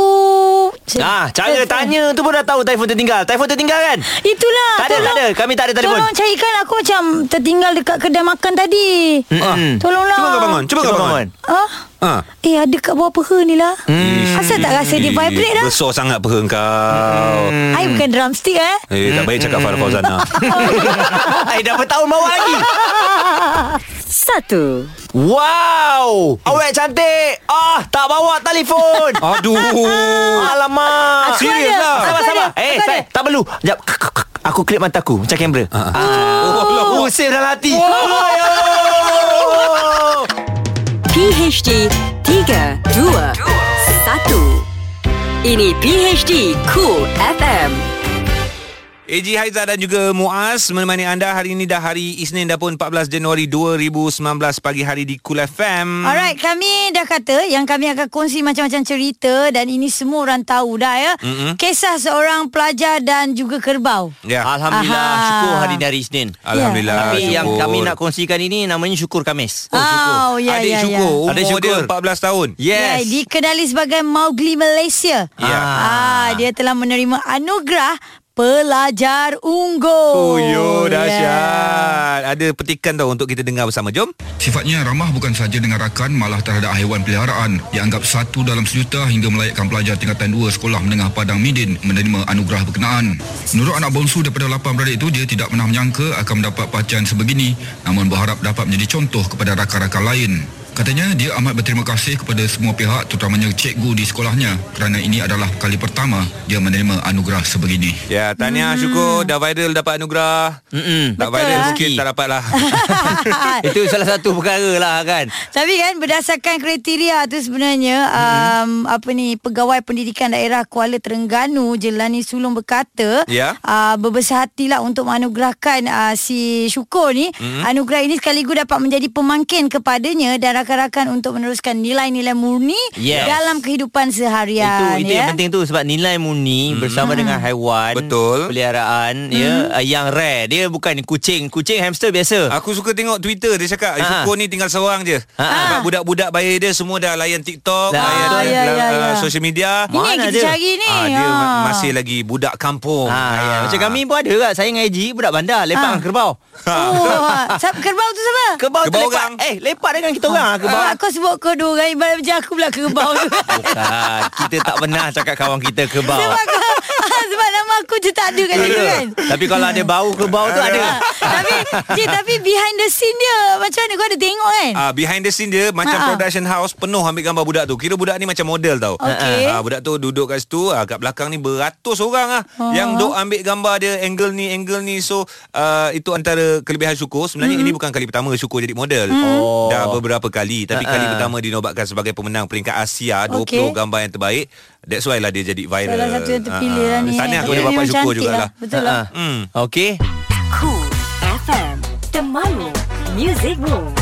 Ah, cara tanya tu pun dah tahu telefon tertinggal. Telefon tertinggal kan? Itulah Tak ada, tak ada. Kami tak ada telefon. Tolong carikan aku macam Tertinggal dekat kedai makan tadi Mm-mm. Tolonglah Cuba kau bangun. Cuba kau bangun. Ah? Ha. Eh ada kat bawah peha ni lah Hmm. Asal tak rasa dia vibrate dah Besar sangat peha kau. I bukan drumstick eh Eh, tak baik cakap Farah Fauzana. Eh, dah bertahun bawa lagi. 1. Wow. Awet cantik. Ah, tak bawa telefon. Aduh. Alamak. Aku Serius ada. lah. Sabar, sabar. Eh, saya, ada. tak perlu. Sekejap. Aku klip mata aku macam kamera. Ah. Oh, Oh, save dalam hati. PHD 3, 2, 1. Ini PHD Cool FM. AG Haizat dan juga Muaz menemani anda hari ini dah hari Isnin dah pun 14 Januari 2019 pagi hari di Cool FM. Alright, kami dah kata yang kami akan kongsi macam-macam cerita dan ini semua orang tahu dah ya. Mm-mm. Kisah seorang pelajar dan juga kerbau. Ya. Alhamdulillah Aha. syukur hari ni hari Isnin. Alhamdulillah. Ya. Tapi yang syukur. kami nak kongsikan ini namanya syukur Kamis. Oh, ya, Adik ya, syukur. ya. Umur Adik syukur. dia 14 tahun. Ya, Yes. dikenali sebagai Mowgli Malaysia. Ya. Ah, dia telah menerima anugerah pelajar unggul. Oh, yo, Ya. dahsyat. Ada petikan tau untuk kita dengar bersama. Jom. Sifatnya ramah bukan sahaja dengan rakan malah terhadap haiwan peliharaan. Dianggap satu dalam sejuta hingga melayakkan pelajar tingkatan dua sekolah menengah Padang Midin menerima anugerah berkenaan. Menurut anak bongsu daripada lapan beradik itu, dia tidak pernah menyangka akan mendapat perhatian sebegini namun berharap dapat menjadi contoh kepada rakan-rakan lain. Katanya dia amat berterima kasih kepada semua pihak terutamanya cikgu di sekolahnya kerana ini adalah kali pertama dia menerima anugerah sebegini. Ya, tahniah syukur dah viral dapat anugerah. Mm-mm. Tak Betul, viral ah. sikit tak dapat lah. Itu salah satu perkara lah kan. Tapi kan berdasarkan kriteria tu sebenarnya Mm-hmm. um, apa ni pegawai pendidikan daerah Kuala Terengganu Jelani Sulong berkata Ya. uh, berbesar hatilah untuk menganugerahkan uh, si Syukur ni Mm-hmm. anugerah ini sekaligus dapat menjadi pemangkin kepadanya dan rakan-rakan untuk meneruskan nilai-nilai murni Yes. dalam kehidupan seharian. Itu itu ya. yang penting tu sebab nilai murni bersama dengan haiwan Betul. peliharaan ya uh, yang rare. Dia bukan kucing, kucing hamster biasa. Aku suka tengok Twitter dia cakap Ha. Syukur ni tinggal seorang je Ha. Sebab budak-budak bayi dia Semua dah layan TikTok Dah. Layan Ah, ya, ya, uh, ya. Social media Ini yang kita dia? cari ni. Ah, Dia ma- masih lagi budak kampung Ha, ya. Ah. Macam kami pun ada kat Saya dengan Eji Budak bandar Lepak dengan kerbau Oh, sab kerbau tu siapa? Kerbau, tu Kerbau lepak orang. Eh lepak dengan kita orang lah kerbau Ah, kau sebut kau dua orang Ibarat macam aku pula kerbau. Tu Bukan. Kita tak pernah cakap kawan kita kerbau. Sebab kau Sebab nama aku je tak ada kat situ kan Tapi kalau ada bau kerbau tu ada tapi Cik, tapi behind the scene dia Macam mana kau ada tengok kan Ah, behind the scene dia macam Ha-ha. production house penuh ambil gambar budak tu. Kira budak ni macam model tau. Okey. Ah, budak tu duduk kat situ, ah, kat belakang ni beratus orang ah Oh. yang duk ambil gambar dia angle ni angle ni. So uh, itu antara kelebihan Syukur. Sebenarnya Hmm. ini bukan kali pertama Syukur jadi model. Oh. Dah beberapa kali tapi Ha-ha. kali pertama dinobatkan sebagai pemenang peringkat Asia 20 Okey. gambar yang terbaik. That's why lah dia jadi viral. Salah satu yang terpilih Ah, lah ah. ni Tahniah kepada bapak Syukur jugalah. Betul lah Hmm. Okey Cool FM Temanmu Music Moves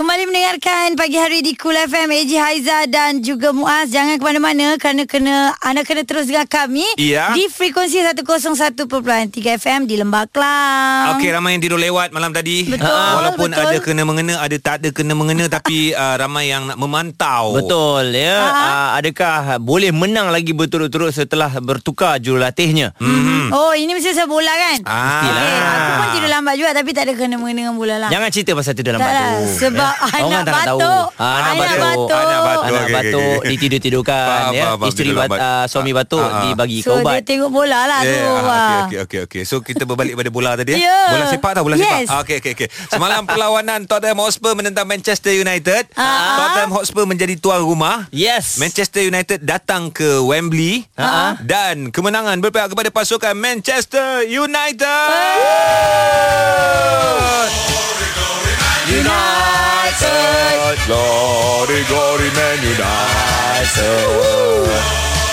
Kembali mendengarkan pagi hari di Cool FM AJ Haiza dan juga Muaz Jangan ke mana-mana kerana kena anda kena terus dengan kami Ya. di frekuensi 101.3 FM di Lembah Kelang. Okey ramai yang tidur lewat malam tadi. Betul, Walaupun betul. ada kena mengena ada tak ada kena mengena tapi uh, ramai yang nak memantau. Betul ya. Ha? Uh, adakah boleh menang lagi berturut-turut setelah bertukar jurulatihnya? Hmm. Oh, ini mesti saya bola kan? Ah. Okey, aku pun tidur lambat juga tapi tak ada kena-mengena dengan bola lah. Jangan cerita pasal tidur Tak lambat lah, tu. sebab. Anak Orang tak nak tahu. batuk. Ah, anak, Anak batuk. batuk. Anak batuk. Anak Okey, okey, batuk okey. ditidur-tidurkan Faham, ya. faham, faham, Isteri bat, uh, suami batuk Ah, ah. dibagi So, ubat. dia tengok bola lah tu. Yeah, Wah. okey okey okey okey. So kita berbalik pada bola tadi. Ya. Bola sepak tau, bola Yes. sepak. Ah, Okey okey okey. Semalam perlawanan Tottenham Hotspur menentang Manchester United. Ah. Tottenham Hotspur menjadi tuan rumah. Yes. Manchester United datang ke Wembley Ah. dan kemenangan berpihak kepada pasukan Manchester United. United, glory glory Man United.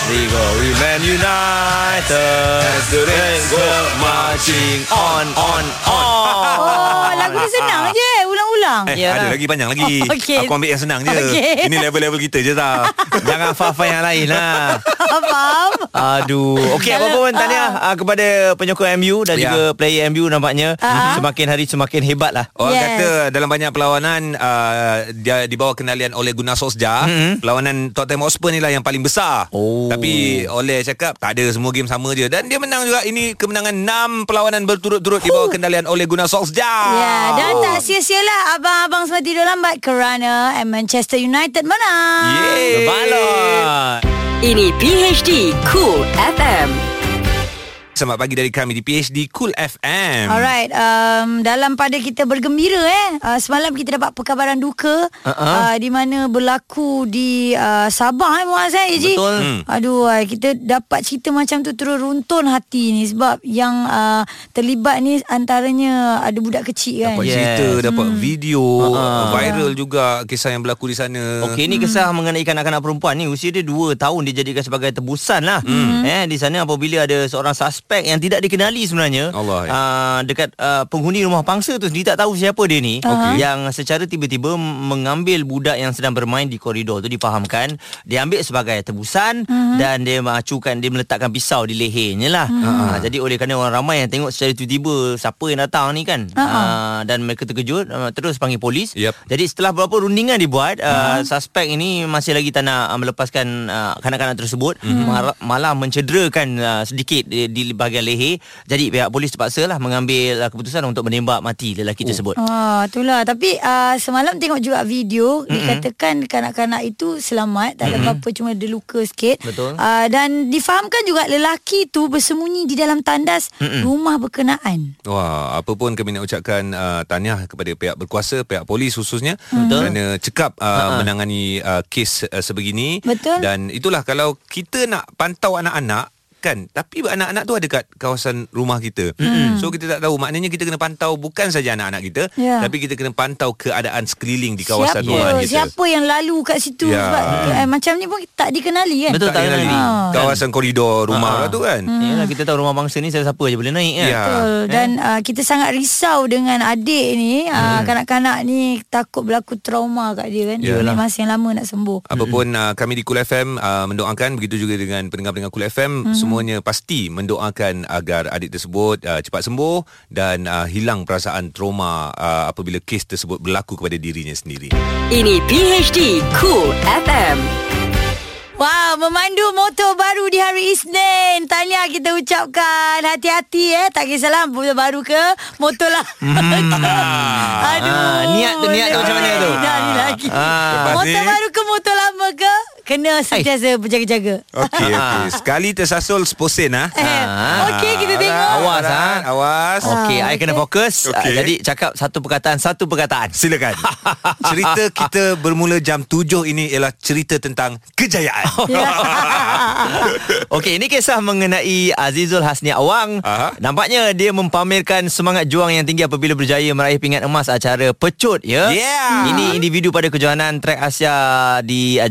Glory Man United. As the rain go marching on on on. Oh, lagu ni senang je. Ulang-ulang. Eh, Yalah. ada lagi panjang lagi. Oh, okey. Aku ambil yang senang je. Okey. Ini level-level kita je tau. Jangan faham yang lain lah. Faham? Aduh. Okey, apa pun tahniah uh, kepada penyokong MU dan Ya. juga player MU nampaknya Ah. semakin hari semakin hebat lah. Orang Yes. kata dalam banyak perlawanan uh, dia di bawah kendalian oleh Gunnar Solskjaer, mm-hmm. perlawanan Tottenham Hotspur ni lah yang paling besar. Oh. Tapi oleh cakap tak ada semua game sama je dan dia menang juga. Ini kemenangan 6 perlawanan berturut-turut di bawah kendalian oleh Gunnar Solskjaer. Ya, dan tak sia-sialah abang-abang semua tidur lambat kerana Manchester United menang. Yeay. Balot. Ini PHD Cool FM Selamat pagi dari kami di PHD Cool FM. Alright, um, dalam pada kita bergembira eh. Uh, semalam kita dapat perkabaran duka Uh-uh. uh, di mana berlaku di uh, Sabah eh Muaz eh Eji. Betul. Hmm. Aduh, ay, kita dapat cerita macam tu terus runtun hati ni sebab yang uh, terlibat ni antaranya ada budak kecil kan. Dapat Yes. cerita, dapat video, Ha-ha. viral juga kisah yang berlaku di sana. Okey ni kisah mengenai kanak-kanak perempuan ni usia dia 2 tahun dijadikan sebagai tebusan lah. Hmm. Eh di sana apabila ada seorang suspek yang tidak dikenali sebenarnya Allah, ya. uh, dekat uh, penghuni rumah pangsa tu sendiri tak tahu siapa dia ni Okey. yang secara tiba-tiba mengambil budak yang sedang bermain di koridor tu difahamkan dia ambil sebagai tebusan hmm. dan dia mengacukan dia meletakkan pisau di lehernya lah. Hmm. Uh, jadi oleh kerana orang ramai yang tengok secara tiba-tiba siapa yang datang ni kan Ha-ha. uh, dan mereka terkejut uh, terus panggil polis. Yep. Jadi setelah beberapa rundingan dibuat, uh, suspek ini masih lagi tak nak melepaskan uh, kanak-kanak tersebut, malah, malah mencederakan uh, sedikit di, di bahagian leher. Jadi pihak polis terpaksa lah mengambil uh, keputusan untuk menembak mati lelaki Oh. tersebut. Ah, itulah tapi uh, semalam tengok juga video mm-hmm. dikatakan kanak-kanak itu selamat tak ada mm-hmm. apa-apa cuma ada luka sikit. Betul. Uh, dan difahamkan juga lelaki tu bersembunyi di dalam tandas mm-hmm. rumah berkenaan. Wah, apa pun kami nak ucapkan uh, tahniah kepada pihak berkuasa, pihak polis khususnya Betul. kerana cekap uh, Ha-ha. menangani uh, kes uh, sebegini Betul. dan itulah kalau kita nak pantau anak-anak Kan Tapi anak-anak tu ada kat Kawasan rumah kita So kita tak tahu Maknanya kita kena pantau Bukan saja anak-anak kita Ya. Tapi kita kena pantau Keadaan sekeliling Di kawasan siapa, rumah kita Siapa yang lalu kat situ Ya. Sebab eh, Macam ni pun tak dikenali kan Betul tak kenali. kenali. Ah. Kawasan koridor rumah Ah. tu kan Yalah kita tahu rumah bangsa ni siapa je boleh naik kan. Ya. Betul Dan uh, kita sangat risau dengan adik ni uh, Kanak-kanak ni takut berlaku trauma kat dia kan Yalah. Dia masa yang lama nak sembuh Apapun uh, kami di Cool FM uh, mendoakan begitu juga dengan pendengar-pendengar Cool FM mm-hmm. Semuanya pasti mendoakan agar adik tersebut uh, cepat sembuh dan uh, hilang perasaan trauma uh, apabila kes tersebut berlaku kepada dirinya sendiri. Ini PHD Cool FM. Wow, memandu motor baru di hari Isnin. Tahniah kita ucapkan. Hati-hati eh. Tak kisahlah motor baru ke motor lah. Aduh. Ah, niat tu, niat tu macam mana tu? Dah ni lagi. Ah. Lepas motor baru ke motor lama ke? Kena sentiasa berjaga-jaga. Okey okey. Sekali tersasul seposen ah. Eh, Okey, kita tengok. Awas, Alright, ah. Awas. Okey, Ah, I kena fokus. Okay. jadi cakap satu perkataan, satu perkataan. Silakan. cerita kita bermula jam 7 ini ialah cerita tentang kejayaan. Ya. Okey, ini kisah mengenai Azizul Hasni Awang. Aha. Nampaknya dia mempamerkan semangat juang yang tinggi apabila berjaya meraih pingat emas acara Pecut ya. Yeah. Ini individu pada kejohanan trek Asia di uh,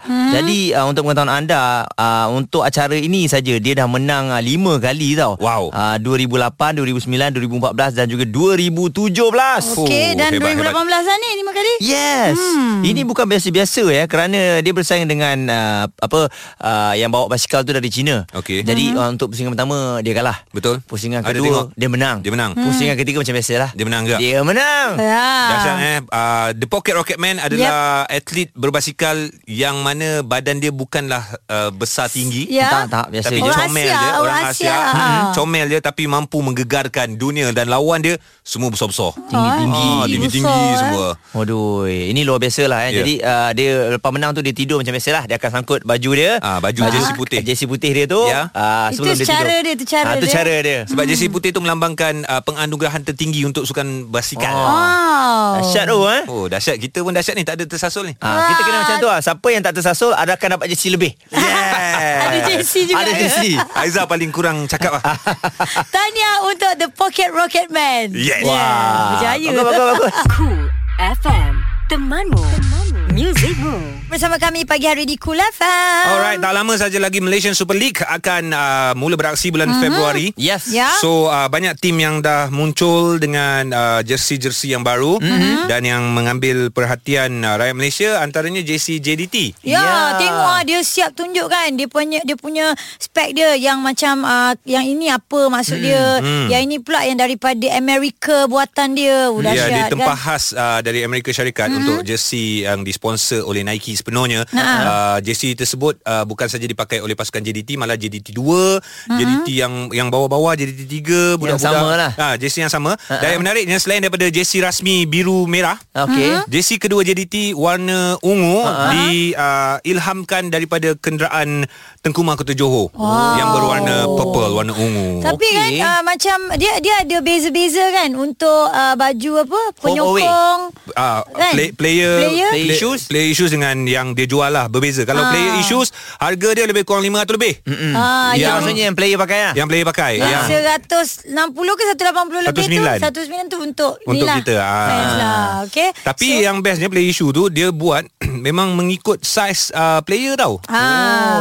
Hmm. Jadi uh, untuk pengetahuan anda, uh, untuk acara ini saja dia dah menang uh, 5 kali tau. Wow. Uh, 2008, 2009, 2014 dan juga 2017. Okey, dan hebat, 2018 lah ni lima kali. Yes. Hmm. Ini bukan biasa-biasa ya kerana dia bersaing dengan uh, apa uh, yang bawa basikal tu dari China. Okey. Jadi uh, untuk pusingan pertama dia kalah. Betul. Pusingan Ada kedua tengok. dia menang. Dia menang. Pusingan ketiga macam biasalah. Dia menang juga. Dia menang. Ya. Dahsyat eh uh, The Pocket Rocket Man adalah yep. atlet berbasikal yang mana badan dia bukanlah uh, besar tinggi. Ya. Tak tak biasa Tapi. Orang comel Asia, je orang Orang Asia. Asia, Ah. Hmm, Comel je Tapi mampu menggegarkan dunia Dan lawan dia Semua besar-besar Tinggi-tinggi. Ah, Tinggi-tinggi Besar, eh. semua Waduh, ini luar biasa lah eh. Ya. Jadi uh, dia lepas menang tu dia tidur macam biasalah. Dia akan sangkut baju dia. Ah, baju jersey putih. Jersey putih dia tu. Ya. Uh, Itu sebelum dia cara tidur. dia, tu cara Ah, tu dia. cara dia. Sebab jersey putih tu melambangkan uh, Penganugerahan tertinggi Untuk sukan basikal Oh. Wow. Dahsyat tu eh. Oh dahsyat Kita pun dahsyat ni Tak ada tersasul ni Ha, kita kena macam tu lah Siapa yang tak tersasul Ada akan dapat jersey lebih Yeah Ada jersey juga. Ada jersey Aiza paling kurang cakap lah Tahniah untuk The Pocket Rocket Man. Yes. Yeah, Wah. berjaya. Bagus, bagus, bagus. Cool FM. Temanmu. Temanmu. Musicmu. Bersama kami pagi hari di Cool FM. Alright Tak lama saja lagi Malaysian Super League Akan uh, mula beraksi bulan uh-huh. Februari Yes. Ya. So uh, banyak tim yang dah muncul dengan uh, jersey-jersey yang baru mm-hmm. dan yang mengambil perhatian uh, rakyat Malaysia antaranya JC JDT. Ya, Ya. tengok ah, dia siap tunjuk kan dia punya dia punya spek dia yang macam uh, yang ini apa maksud hmm, dia, hmm. yang ini pula yang daripada Amerika buatan dia. Oh, Ya, dia dahsyat tempah kan. khas uh, dari Amerika Syarikat mm-hmm. untuk jersey yang disponsor oleh Nike sepenuhnya. Uh, jersey tersebut uh, bukan saja dipakai oleh pasukan JDT malah JDT 2, mm-hmm. JDT yang yang bawah-bawah JDT 3, budak-budak. sama lah. Ah, jersey yang sama. Dan yang menariknya selain daripada jersey rasmi biru merah, Okey. Jersey kedua JDT warna ungu uh-huh. diilhamkan uh, daripada kenderaan Tengku Mahkota Johor wow. yang berwarna purple warna ungu. Tapi Okey. kan uh, macam dia dia ada beza-beza kan untuk uh, baju apa penyokong Uh, Kan? play, player, Player? Player issues? player issues dengan yang dia jual lah berbeza. Kalau Ah. player issues harga dia lebih kurang 500 lebih. Mm-mm. Ah, Yang yang- maksudnya yang player pakai lah. Yang player pakai yang yang 160 ke 180 lebih 109. tu 109 tu untuk Untuk ni lah, kita, ah. fans lah okay tapi so, yang bestnya player issue tu dia buat memang mengikut saiz uh, player tau. ah.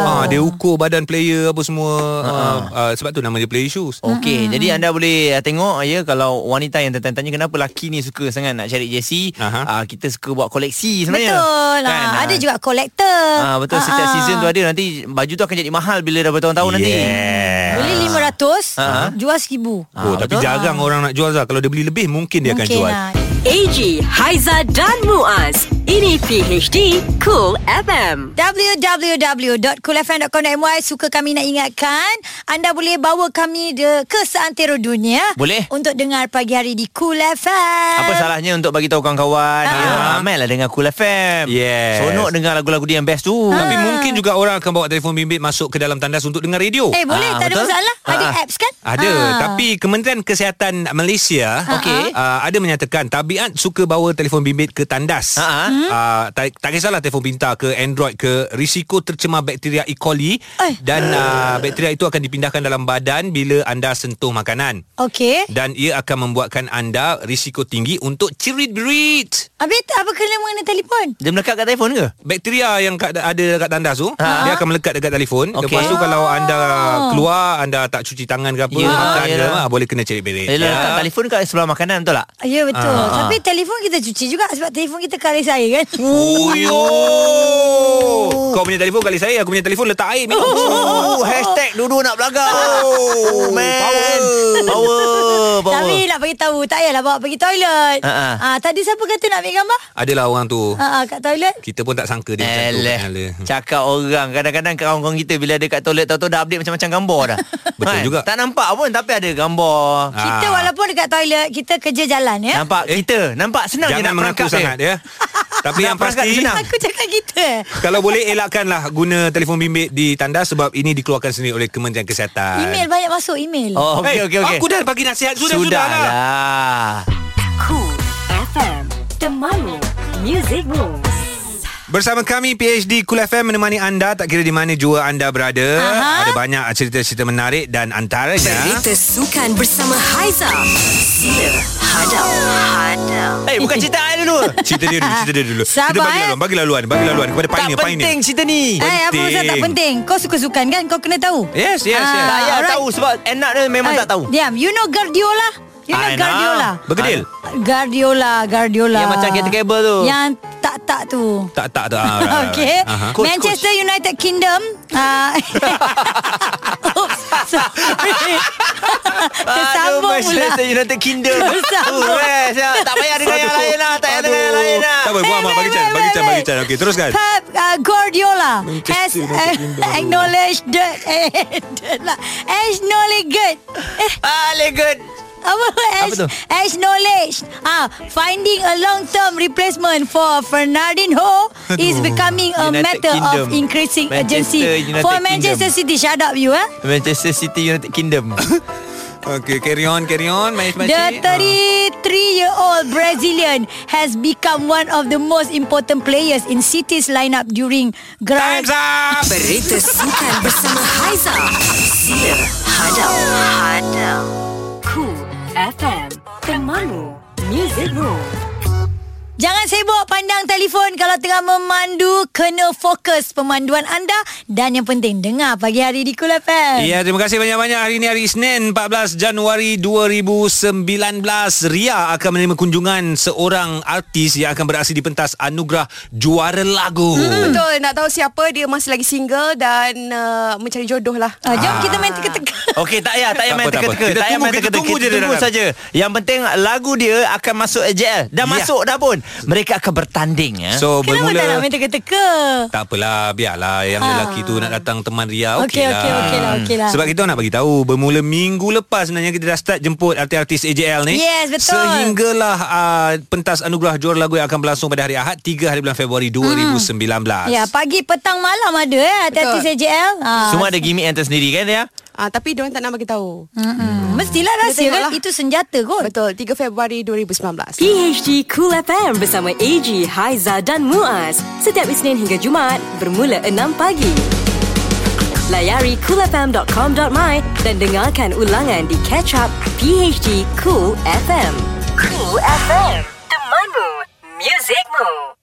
Ah, dia ukur badan player apa semua uh, uh, sebab tu nama dia player issues. Okey, jadi anda boleh uh, tengok ya kalau wanita yang tertanya kenapa lelaki ni suka sangat nak cari jersey, uh, kita suka buat koleksi sebenarnya. Betul lah. Kan, Ada ah. juga kolektor. Ah betul setiap season tu ada nanti baju tu akan jadi mahal bila dah bertahun-tahun nanti. Yeah. Beli 500, Ah. jual 1000. Oh, Ah, tapi betul. jarang orang nak jual Zah. Kalau dia beli lebih mungkin dia akan Mungkin jual. lah. AG, Haiza dan Muaz. Ini PHD Cool FM. www.coolfm.com.my Suka kami nak ingatkan Anda boleh bawa kami de, ke seantero dunia Boleh. Untuk dengar pagi hari di Cool FM Apa salahnya untuk bagi tahu kawan-kawan Ah. ya, ramailah dengar Cool FM. Yes. Seronok dengar lagu-lagu dia yang best tu. Tapi mungkin juga orang akan bawa telefon bimbit masuk ke dalam tandas untuk dengar radio. Eh boleh Ah, tak ada betul. masalah Ada Ah. apps kan Ada Ah. Tapi Kementerian Kesihatan Malaysia Okey. uh, Ada menyatakan Tabiat suka bawa telefon bimbit ke tandas Ha, ha. uh, tak, tak kisahlah telefon pintar ke Android ke risiko tercemar bakteria E. coli Eh. dan uh, bakteria itu akan dipindahkan dalam badan bila anda sentuh makanan. Okey. Dan ia akan membuatkan anda risiko tinggi untuk cerit-berit. Habis tu apa kena mengenai telefon? Dia melekat kat telefon ke? Bakteria yang kat, ada dekat tandas tu Ha. Dia akan melekat dekat telefon Okey. Lepas tu kalau anda keluar Anda tak cuci tangan ke apa Ya, Makan ke yalah. ah, Boleh kena cerit-berit Dia letak telefon kat sebelah makanan betul tak? Ya betul. Ah. Tapi telefon kita cuci juga sebab telefon kita kalis air kan. Oh, yo. Kau punya telefon kali saya Aku punya telefon letak air minum. Oh, hashtag dua-dua nak belagak. Oh, man. power. Power. Power. Tapi nak bagi tahu tak payahlah bawa pergi toilet. Ha, ha. Ah tadi siapa kata nak ambil gambar? Adalah orang tu Ha ah, kat toilet. Kita pun tak sangka dia macam tu Eleh Alah. Cakap orang Kadang-kadang kawan-kawan kita Bila ada kat toilet Tahu-tahu dah update macam-macam gambar dah Betul juga. Tak nampak pun Tapi ada gambar Kita Ah. walaupun dekat toilet kita kerja jalan ya. Nampak kita Nampak senang je Jangan nak mengaku perangkap dia. sangat ya Tapi yang pasti senang. Aku cakap kita. Kalau boleh elakkanlah Guna telefon bimbit di tandas Sebab ini dikeluarkan sendiri Oleh Kementerian Kesihatan. Email banyak masuk email. Oh okey Eh, okey okey. Aku dah bagi nasihat. Sudah, sudah, Sudah. Lah Cool FM Temanmu. Music Rules Bersama kami PhD Cool FM menemani anda. Tak kira di mana jua anda berada. Aha. Ada banyak cerita-cerita menarik dan antaranya Berita sukan bersama Haiza. Sila Hadap Hadap Eh bukan cerita I dulu cerita dia dulu, cerita dia dulu. Sabar, Kita bagi eh. laluan, bagi laluan, bagi laluan kepada Tak pioneer, penting pioneer. cerita ni Eh apa penting. pasal tak penting? Kau suka sukan kan? Kau kena tahu. Yes, yes, yes. Ah, Tak payah alright. tahu Sebab enak dia memang Ah, tak tahu Diam. You know Guardiola? You know I know. Guardiola? Bergedil. Guardiola, Guardiola. Yang macam kereta kabel tu. Yang tak-tak tu. Tak tak tak. Ah, right, right, Okay right. Aha. Coach, Manchester United Kingdom uh, Oops, Sorry Tersambung Aduh, pula Manchester United Kingdom Tersambung. Oh, rest, ya. Tak payah dengar yang lain lah Tak payah dengar yang lain lah Tak apa, buat Mak. Bagi can, bagi can, bagi can. Okey, teruskan. Pep uh, Guardiola has Manchester United uh, Kingdom. acknowledged the eh, lah. acknowledged Ah, good apa Apa tu? acknowledged ah finding a long term replacement for Fernandinho is becoming a United matter Kingdom. of increasing Manchester urgency United for Manchester Kingdom. City shut up you eh Manchester City United Kingdom Okey, carry on, carry on. The makcik. 33-year-old Brazilian has become one of the most important players in City's lineup during Time's Grand up. Berita sukan bersama Haiza Sila Hadap Hadap Cool FM Temanmu Music Rules Jangan sibuk pandang telefon kalau tengah memandu kena fokus pemanduan anda dan yang penting dengar pagi hari di Cool FM. Ya, terima kasih banyak-banyak. Hari ini hari Isnin 14 Januari 2019. Ria akan menerima kunjungan seorang artis yang akan beraksi di pentas anugerah juara lagu. Hmm. Betul Nak tahu siapa Dia masih lagi single Dan uh, mencari jodoh lah Ah, jom kita main teka-teka. Okey tak payah Tak payah main tak teka-teka Kita Tak payah tunggu, main kita teka-teka tunggu je tunggu saja Yang penting lagu dia Akan masuk AJL Dah Ya. masuk dah pun Mereka akan bertanding ya. So Kenapa bermula tak nak main teka-teka? Tak apalah Biarlah Yang Ah. lelaki tu nak datang teman Ria Okey Okey, lah okey, okey lah, okey lah. Sebab kita nak bagi tahu Bermula minggu lepas Sebenarnya kita dah start Jemput artis-artis AJL ni Yes, betul. Sehinggalah uh, Pentas anugerah juara lagu Yang akan berlangsung pada hari Ahad 3 hari bulan Februari 2019 Ya, pagi, petang, malam ada eh hati-hati Betul. CJL. Ah, Semua ada gimmick yang tersendiri kan ya Ah, Tapi diorang tak nak bagi tahu. Mm-mm. Mestilah rahsia kan lah. Itu senjata kot Betul 3 Februari 2019 PHD Cool FM bersama AG, Haiza dan Muaz. Setiap Isnin hingga Jumaat Bermula 6 pagi. Layari coolfm.com.my Dan dengarkan ulangan di Catch Up PHD Cool FM Cool FM Temanmu Musicmu